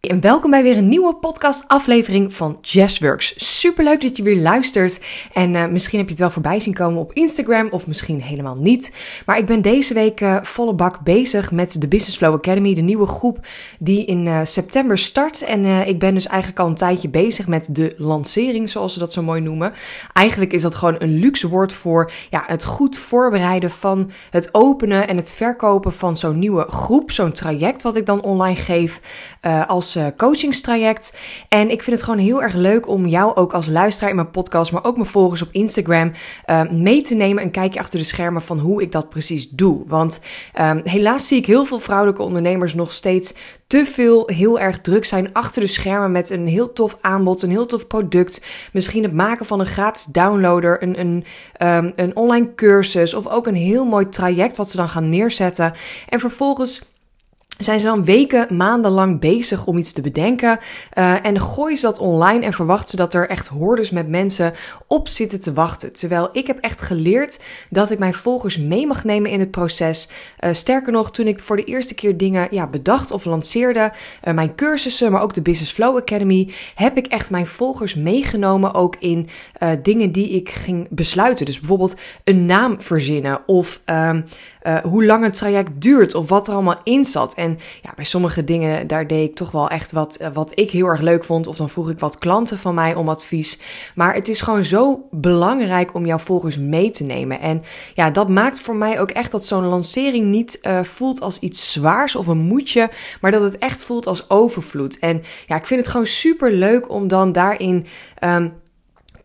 En welkom bij weer een nieuwe podcast-aflevering van Jazzworks. Superleuk dat je weer luistert. En uh, misschien heb je het wel voorbij zien komen op Instagram, of misschien helemaal niet. Maar ik ben deze week uh, volle bak bezig met de Business Flow Academy, de nieuwe groep die in uh, september start. En ik ben dus eigenlijk al een tijdje bezig met de lancering, zoals ze dat zo mooi noemen. Eigenlijk is dat gewoon een luxe woord voor ja, het goed voorbereiden van het openen en het verkopen van zo'n nieuwe groep, zo'n traject wat ik dan online geef als als uh, coachingstraject. En ik vind het gewoon heel erg leuk om jou ook als luisteraar in mijn podcast, maar ook mijn volgers op Instagram uh, mee te nemen. Een kijkje achter de schermen van hoe ik dat precies doe. Want um, helaas zie ik heel veel vrouwelijke ondernemers nog steeds te veel heel erg druk zijn achter de schermen met een heel tof aanbod, een heel tof product. Misschien het maken van een gratis downloader, een, een, um, een online cursus of ook een heel mooi traject wat ze dan gaan neerzetten. En vervolgens zijn ze dan weken, maanden lang bezig om iets te bedenken. Uh, en gooien ze dat online en verwachten ze dat er echt hordes met mensen op zitten te wachten. Terwijl ik heb echt geleerd dat ik mijn volgers mee mag nemen in het proces. Uh, sterker nog, toen ik voor de eerste keer dingen ja, bedacht of lanceerde, uh, mijn cursussen, maar ook de Business Flow Academy, heb ik echt mijn volgers meegenomen ook in dingen die ik ging besluiten. Dus bijvoorbeeld een naam verzinnen of ehm, hoe lang het traject duurt of wat er allemaal in zat. En ja, bij sommige dingen, daar deed ik toch wel echt wat, eh, wat ik heel erg leuk vond. Of dan vroeg ik wat klanten van mij om advies. Maar het is gewoon zo belangrijk om jouw volgers mee te nemen. En ja, dat maakt voor mij ook echt dat zo'n lancering niet uh, voelt als iets zwaars of een moedje. Maar dat het echt voelt als overvloed. En ja, ik vind het gewoon super leuk om dan daarin. Um,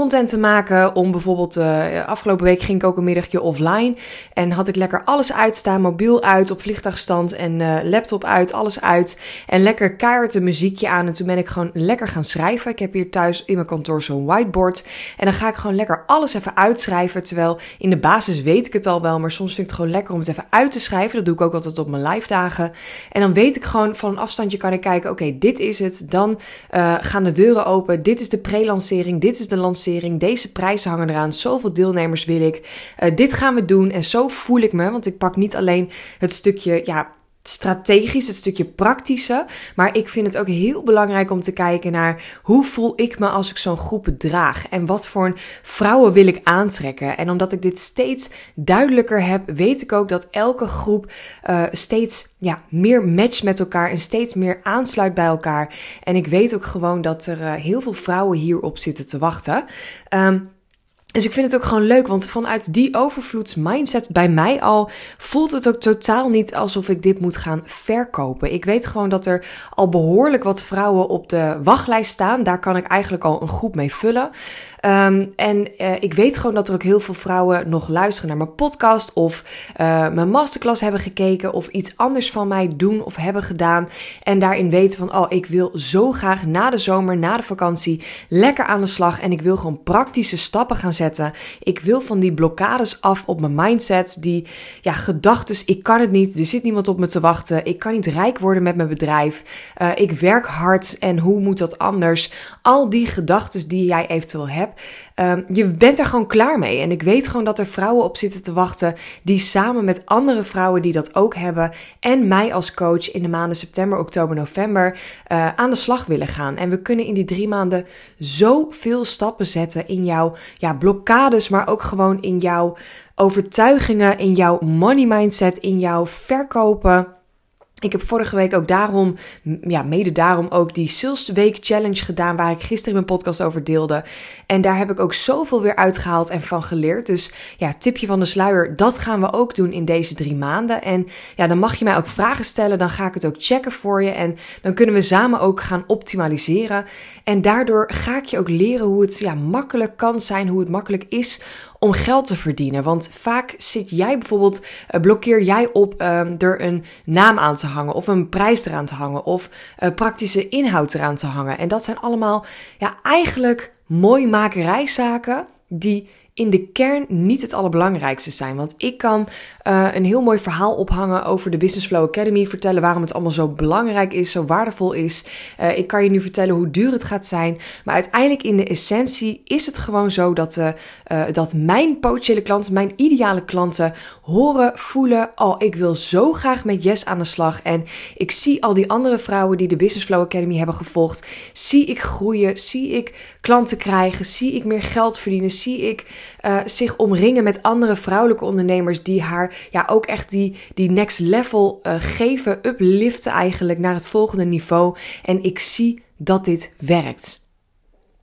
content te maken. Om bijvoorbeeld, uh, afgelopen week ging ik ook een middagje offline. En had ik lekker alles uitstaan. Mobiel uit, op vliegtuigstand en uh, laptop uit, alles uit. En lekker keihard muziekje aan. En toen ben ik gewoon lekker gaan schrijven. Ik heb hier thuis in mijn kantoor zo'n whiteboard. En dan ga ik gewoon lekker alles even uitschrijven. Terwijl in de basis weet ik het al wel. Maar soms vind ik het gewoon lekker om het even uit te schrijven. Dat doe ik ook altijd op mijn live dagen. En dan weet ik gewoon van een afstandje kan ik kijken. Oké, dit is het. Dan uh, gaan de deuren open. Dit is de pre-lancering. Dit is de lancering deze prijzen hangen eraan, zoveel deelnemers wil ik. Uh, dit gaan we doen en zo voel ik me, want ik pak niet alleen het stukje, ja, strategisch, het stukje praktische. Maar ik vind het ook heel belangrijk om te kijken naar hoe voel ik me als ik zo'n groep draag. En wat voor vrouwen wil ik aantrekken. En omdat ik dit steeds duidelijker heb, weet ik ook dat elke groep uh, steeds ja, meer matcht met elkaar en steeds meer aansluit bij elkaar. En ik weet ook gewoon dat er uh, heel veel vrouwen hierop zitten te wachten. Um, dus ik vind het ook gewoon leuk, want vanuit die overvloedsmindset bij mij al voelt het ook totaal niet alsof ik dit moet gaan verkopen. Ik weet gewoon dat er al behoorlijk wat vrouwen op de wachtlijst staan. Daar kan ik eigenlijk al een groep mee vullen. Um, en uh, ik weet gewoon dat er ook heel veel vrouwen nog luisteren naar mijn podcast of uh, mijn masterclass hebben gekeken of iets anders van mij doen of hebben gedaan. En daarin weten van, oh, ik wil zo graag na de zomer, na de vakantie, lekker aan de slag. En ik wil gewoon praktische stappen gaan zetten. Ik wil van die blokkades af op mijn mindset, die ja, gedachten, ik kan het niet, er zit niemand op me te wachten, ik kan niet rijk worden met mijn bedrijf, uh, ik werk hard en hoe moet dat anders? Al die gedachten die jij eventueel hebt Um, je bent er gewoon klaar mee. En ik weet gewoon dat er vrouwen op zitten te wachten die samen met andere vrouwen die dat ook hebben en mij als coach in de maanden september, oktober, november uh, aan de slag willen gaan. En we kunnen in die drie maanden zoveel stappen zetten in jouw ja, blokkades, maar ook gewoon in jouw overtuigingen, in jouw money mindset, in jouw verkopen. Ik heb vorige week ook daarom, ja, mede daarom ook die Sales Week Challenge gedaan, waar ik gisteren mijn podcast over deelde. En daar heb ik ook zoveel weer uitgehaald en van geleerd. Dus ja, tipje van de sluier, dat gaan we ook doen in deze drie maanden. En ja, dan mag je mij ook vragen stellen, dan ga ik het ook checken voor je. En dan kunnen we samen ook gaan optimaliseren. En daardoor ga ik je ook leren hoe het ja, makkelijk kan zijn, hoe het makkelijk is om geld te verdienen. Want vaak zit jij bijvoorbeeld, uh, blokkeer jij op um, er een naam aan te hangen of een prijs eraan te hangen of uh, praktische inhoud eraan te hangen. En dat zijn allemaal ja, eigenlijk mooi makerijzaken die in de kern niet het allerbelangrijkste zijn. Want ik kan uh, een heel mooi verhaal ophangen over de Business Flow Academy. Vertellen waarom het allemaal zo belangrijk is, zo waardevol is. Uh, ik kan je nu vertellen hoe duur het gaat zijn. Maar uiteindelijk in de essentie is het gewoon zo dat, uh, dat mijn potentiële klanten, mijn ideale klanten, horen, voelen: Oh, ik wil zo graag met Yes aan de slag. En ik zie al die andere vrouwen die de Business Flow Academy hebben gevolgd. Zie ik groeien, zie ik klanten krijgen, zie ik meer geld verdienen, zie ik uh, zich omringen met andere vrouwelijke ondernemers die haar ja ook echt die, die next level uh, geven, upliften eigenlijk naar het volgende niveau. En ik zie dat dit werkt.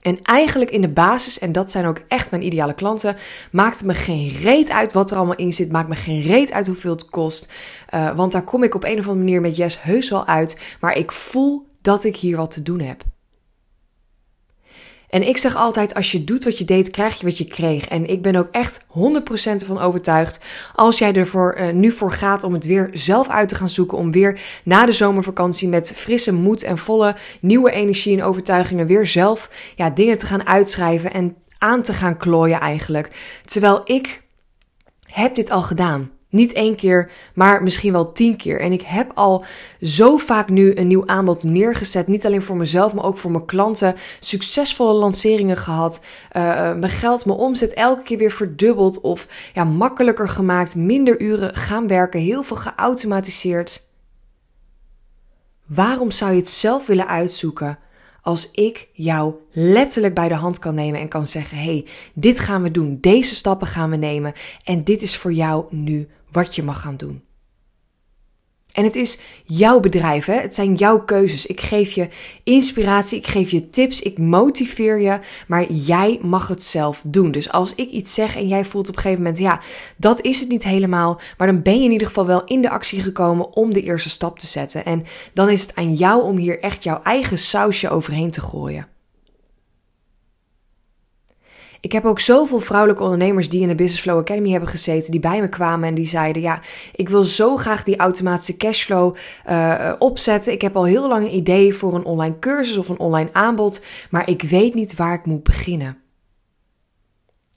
En eigenlijk in de basis, en dat zijn ook echt mijn ideale klanten, maakt me geen reet uit wat er allemaal in zit. Maakt me geen reet uit hoeveel het kost. Uh, want daar kom ik op een of andere manier met Yes heus wel uit. Maar ik voel dat ik hier wat te doen heb. En ik zeg altijd, als je doet wat je deed, krijg je wat je kreeg. En ik ben ook echt 100% ervan overtuigd, als jij er uh, nu voor gaat om het weer zelf uit te gaan zoeken, om weer na de zomervakantie met frisse moed en volle nieuwe energie en overtuigingen weer zelf ja, dingen te gaan uitschrijven en aan te gaan klooien eigenlijk. Terwijl ik heb dit al gedaan. Niet één keer, maar misschien wel tien keer. En ik heb al zo vaak nu een nieuw aanbod neergezet. Niet alleen voor mezelf, maar ook voor mijn klanten. Succesvolle lanceringen gehad. Uh, mijn geld, mijn omzet elke keer weer verdubbeld. Of ja, makkelijker gemaakt. Minder uren gaan werken. Heel veel geautomatiseerd. Waarom zou je het zelf willen uitzoeken? als ik jou letterlijk bij de hand kan nemen en kan zeggen: hey, dit gaan we doen, deze stappen gaan we nemen en dit is voor jou nu wat je mag gaan doen. En het is jouw bedrijf, hè? het zijn jouw keuzes. Ik geef je inspiratie, ik geef je tips, ik motiveer je, maar jij mag het zelf doen. Dus als ik iets zeg en jij voelt op een gegeven moment, ja, dat is het niet helemaal, maar dan ben je in ieder geval wel in de actie gekomen om de eerste stap te zetten. En dan is het aan jou om hier echt jouw eigen sausje overheen te gooien. Ik heb ook zoveel vrouwelijke ondernemers die in de Business Flow Academy hebben gezeten, die bij me kwamen en die zeiden: Ja, ik wil zo graag die automatische cashflow uh, opzetten. Ik heb al heel lang een idee voor een online cursus of een online aanbod, maar ik weet niet waar ik moet beginnen.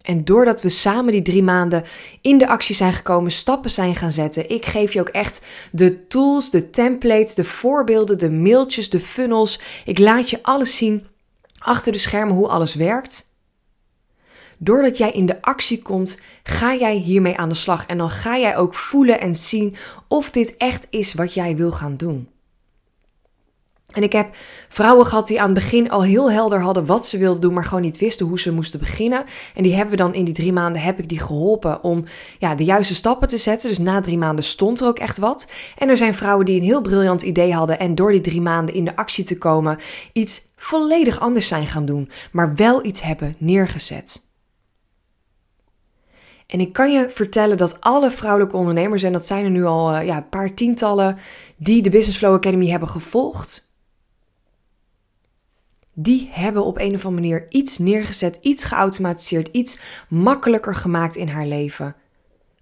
En doordat we samen die drie maanden in de actie zijn gekomen, stappen zijn gaan zetten, ik geef je ook echt de tools, de templates, de voorbeelden, de mailtjes, de funnels. Ik laat je alles zien achter de schermen hoe alles werkt. Doordat jij in de actie komt, ga jij hiermee aan de slag. En dan ga jij ook voelen en zien of dit echt is wat jij wil gaan doen. En ik heb vrouwen gehad die aan het begin al heel helder hadden wat ze wilden doen, maar gewoon niet wisten hoe ze moesten beginnen. En die hebben we dan in die drie maanden heb ik die geholpen om ja, de juiste stappen te zetten. Dus na drie maanden stond er ook echt wat. En er zijn vrouwen die een heel briljant idee hadden en door die drie maanden in de actie te komen, iets volledig anders zijn gaan doen, maar wel iets hebben neergezet. En ik kan je vertellen dat alle vrouwelijke ondernemers, en dat zijn er nu al uh, ja, een paar tientallen, die de Business Flow Academy hebben gevolgd, die hebben op een of andere manier iets neergezet, iets geautomatiseerd, iets makkelijker gemaakt in haar leven.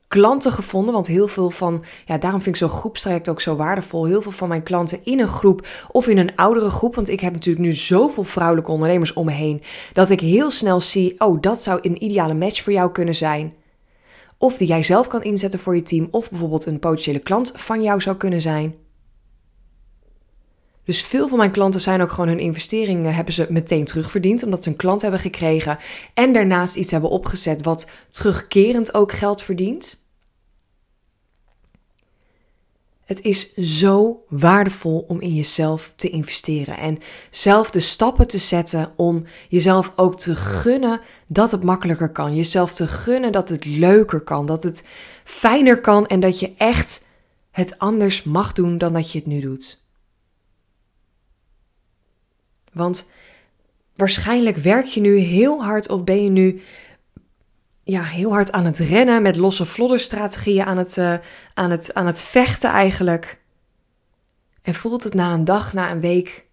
Klanten gevonden, want heel veel van, ja, daarom vind ik zo'n groepstraject ook zo waardevol. Heel veel van mijn klanten in een groep of in een oudere groep, want ik heb natuurlijk nu zoveel vrouwelijke ondernemers om me heen, dat ik heel snel zie, oh, dat zou een ideale match voor jou kunnen zijn. Of die jij zelf kan inzetten voor je team, of bijvoorbeeld een potentiële klant van jou zou kunnen zijn. Dus veel van mijn klanten zijn ook gewoon hun investeringen hebben ze meteen terugverdiend, omdat ze een klant hebben gekregen en daarnaast iets hebben opgezet wat terugkerend ook geld verdient. Het is zo waardevol om in jezelf te investeren en zelf de stappen te zetten om jezelf ook te gunnen dat het makkelijker kan. Jezelf te gunnen dat het leuker kan, dat het fijner kan en dat je echt het anders mag doen dan dat je het nu doet. Want waarschijnlijk werk je nu heel hard of ben je nu ja, heel hard aan het rennen met losse flodderstrategieën, aan het, uh, aan, het, aan het vechten eigenlijk. En voelt het na een dag, na een week,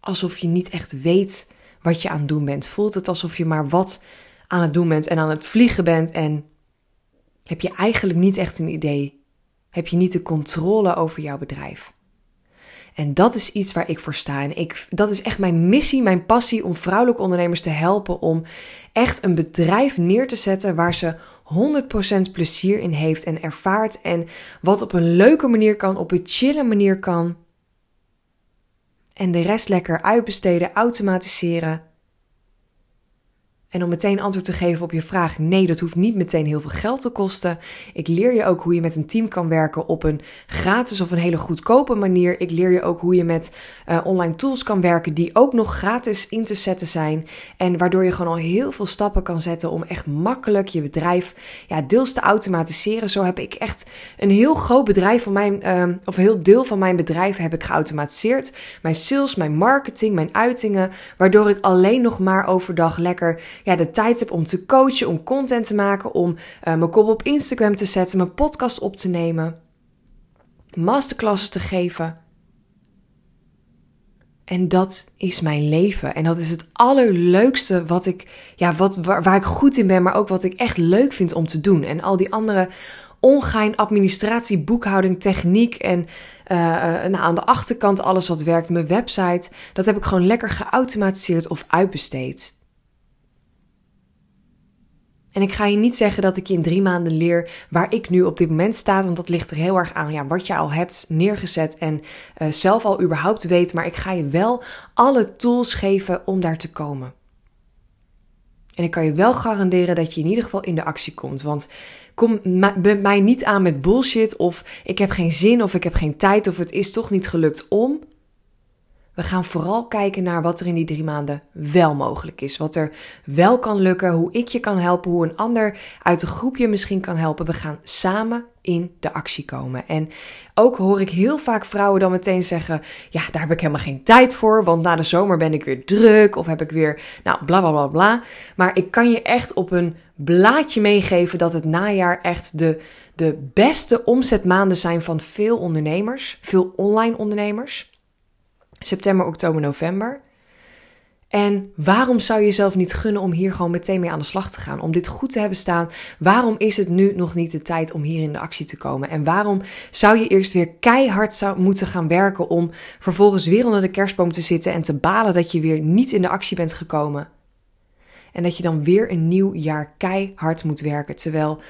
alsof je niet echt weet wat je aan het doen bent. Voelt het alsof je maar wat aan het doen bent en aan het vliegen bent en heb je eigenlijk niet echt een idee. Heb je niet de controle over jouw bedrijf. En dat is iets waar ik voor sta. En ik, dat is echt mijn missie, mijn passie om vrouwelijke ondernemers te helpen om echt een bedrijf neer te zetten waar ze 100% plezier in heeft en ervaart. En wat op een leuke manier kan, op een chille manier kan. En de rest lekker uitbesteden, automatiseren. En om meteen antwoord te geven op je vraag: nee, dat hoeft niet meteen heel veel geld te kosten. Ik leer je ook hoe je met een team kan werken op een gratis of een hele goedkope manier. Ik leer je ook hoe je met uh, online tools kan werken die ook nog gratis in te zetten zijn. En waardoor je gewoon al heel veel stappen kan zetten om echt makkelijk je bedrijf ja, deels te automatiseren. Zo heb ik echt een heel groot bedrijf van mijn, uh, of een heel deel van mijn bedrijf heb ik geautomatiseerd. Mijn sales, mijn marketing, mijn uitingen. Waardoor ik alleen nog maar overdag lekker ja, de tijd heb om te coachen, om content te maken, om uh, mijn kop op Instagram te zetten, mijn podcast op te nemen, masterclasses te geven. En dat is mijn leven. En dat is het allerleukste wat ik, ja, wat, waar, waar ik goed in ben, maar ook wat ik echt leuk vind om te doen. En al die andere ongein administratie, boekhouding, techniek en uh, nou, aan de achterkant alles wat werkt, mijn website, dat heb ik gewoon lekker geautomatiseerd of uitbesteed. En ik ga je niet zeggen dat ik je in drie maanden leer waar ik nu op dit moment sta, want dat ligt er heel erg aan ja, wat je al hebt neergezet en uh, zelf al überhaupt weet. Maar ik ga je wel alle tools geven om daar te komen. En ik kan je wel garanderen dat je in ieder geval in de actie komt. Want kom mij niet aan met bullshit of ik heb geen zin of ik heb geen tijd of het is toch niet gelukt om. We gaan vooral kijken naar wat er in die drie maanden wel mogelijk is. Wat er wel kan lukken, hoe ik je kan helpen, hoe een ander uit de groep je misschien kan helpen. We gaan samen in de actie komen. En ook hoor ik heel vaak vrouwen dan meteen zeggen: Ja, daar heb ik helemaal geen tijd voor, want na de zomer ben ik weer druk of heb ik weer, nou, bla bla bla bla. Maar ik kan je echt op een blaadje meegeven dat het najaar echt de, de beste omzetmaanden zijn van veel ondernemers, veel online ondernemers september, oktober, november. En waarom zou je jezelf niet gunnen om hier gewoon meteen mee aan de slag te gaan? Om dit goed te hebben staan. Waarom is het nu nog niet de tijd om hier in de actie te komen? En waarom zou je eerst weer keihard zou moeten gaan werken om vervolgens weer onder de kerstboom te zitten en te balen dat je weer niet in de actie bent gekomen? En dat je dan weer een nieuw jaar keihard moet werken. Terwijl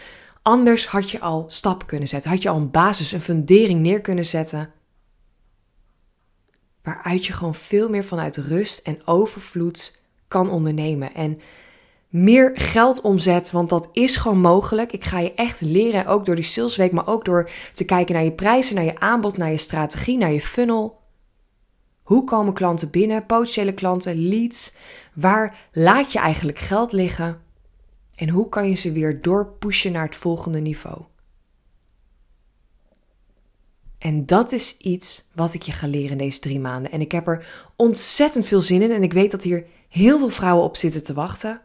anders had je al stappen kunnen zetten. Had je al een basis, een fundering neer kunnen zetten waaruit je gewoon veel meer vanuit rust en overvloed kan ondernemen. En meer geld omzet, want dat is gewoon mogelijk. Ik ga je echt leren, ook door die salesweek, maar ook door te kijken naar je prijzen, naar je aanbod, naar je strategie, naar je funnel. Hoe komen klanten binnen, potentiële klanten, leads? Waar laat je eigenlijk geld liggen? En hoe kan je ze weer doorpushen naar het volgende niveau? En dat is iets wat ik je ga leren in deze drie maanden. En ik heb er ontzettend veel zin in. En ik weet dat hier heel veel vrouwen op zitten te wachten.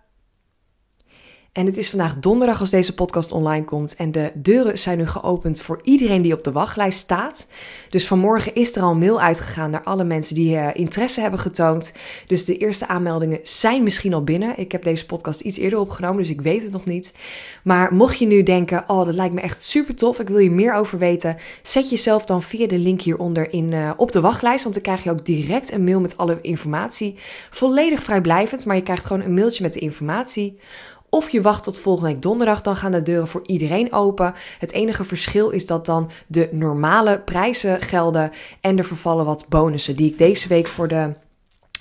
En het is vandaag donderdag als deze podcast online komt. En de deuren zijn nu geopend voor iedereen die op de wachtlijst staat. Dus vanmorgen is er al een mail uitgegaan naar alle mensen die uh, interesse hebben getoond. Dus de eerste aanmeldingen zijn misschien al binnen. Ik heb deze podcast iets eerder opgenomen, dus ik weet het nog niet. Maar mocht je nu denken: oh, dat lijkt me echt super tof. Ik wil je meer over weten. Zet jezelf dan via de link hieronder in, uh, op de wachtlijst. Want dan krijg je ook direct een mail met alle informatie. Volledig vrijblijvend, maar je krijgt gewoon een mailtje met de informatie. Of je wacht tot volgende week donderdag, dan gaan de deuren voor iedereen open. Het enige verschil is dat dan de normale prijzen gelden en er vervallen wat bonussen die ik deze week voor de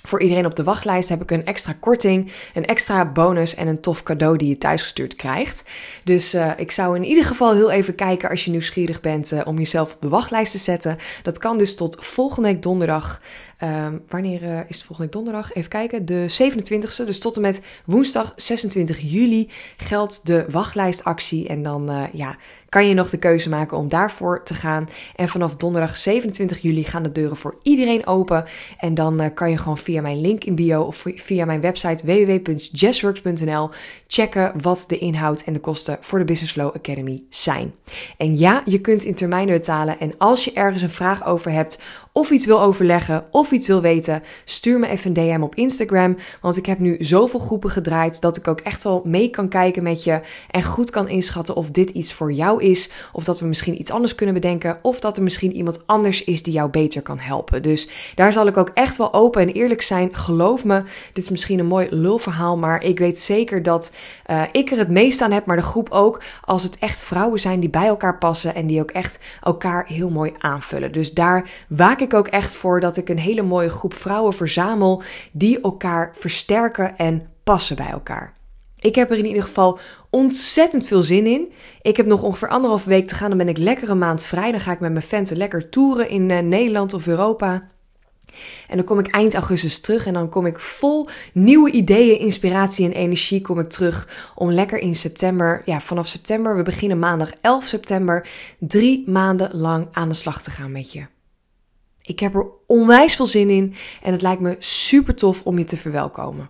voor iedereen op de wachtlijst heb ik een extra korting, een extra bonus en een tof cadeau die je thuisgestuurd krijgt. Dus uh, ik zou in ieder geval heel even kijken als je nieuwsgierig bent uh, om jezelf op de wachtlijst te zetten. Dat kan dus tot volgende week donderdag. Um, wanneer uh, is het volgende donderdag? Even kijken. De 27e. Dus tot en met woensdag 26 juli geldt de wachtlijstactie. En dan ja, kan je nog de keuze maken om daarvoor te gaan. En vanaf donderdag 27 juli gaan de deuren voor iedereen open. En dan uh, kan je gewoon via mijn link in bio of via mijn website www.jazzworks.nl checken wat de inhoud en de kosten voor de Business Flow Academy zijn. En ja, je kunt in termijnen betalen. En als je ergens een vraag over hebt of iets wil overleggen of iets wil weten, stuur me even een DM op Instagram. Want ik heb nu zoveel groepen gedraaid dat ik ook echt wel mee kan kijken met je en goed kan inschatten of dit iets voor jou is. Of dat we misschien iets anders kunnen bedenken. Of dat er misschien iemand anders is die jou beter kan helpen. Dus daar zal ik ook echt wel open en eerlijk zijn. Geloof me, dit is misschien een mooi lulverhaal. Maar ik weet zeker dat uh, ik er het meest aan heb, maar de groep ook. Als het echt vrouwen zijn die bij elkaar passen en die ook echt elkaar heel mooi aanvullen. Dus daar waak ik ook echt voor dat ik een hele mooie groep vrouwen verzamel die elkaar versterken en passen bij elkaar. Ik heb er in ieder geval ontzettend veel zin in. Ik heb nog ongeveer anderhalf week te gaan. Dan ben ik lekker een maand vrij. Dan ga ik met mijn venten lekker toeren in uh, Nederland of Europa. En dan kom ik eind augustus terug en dan kom ik vol nieuwe ideeën, inspiratie en energie kom ik terug om lekker in september, ja vanaf september, we beginnen maandag 11 september, drie maanden lang aan de slag te gaan met je. Ik heb er onwijs veel zin in en het lijkt me super tof om je te verwelkomen.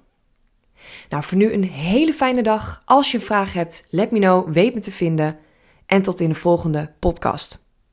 Nou, voor nu een hele fijne dag. Als je een vraag hebt, let me know, weet me te vinden. En tot in de volgende podcast.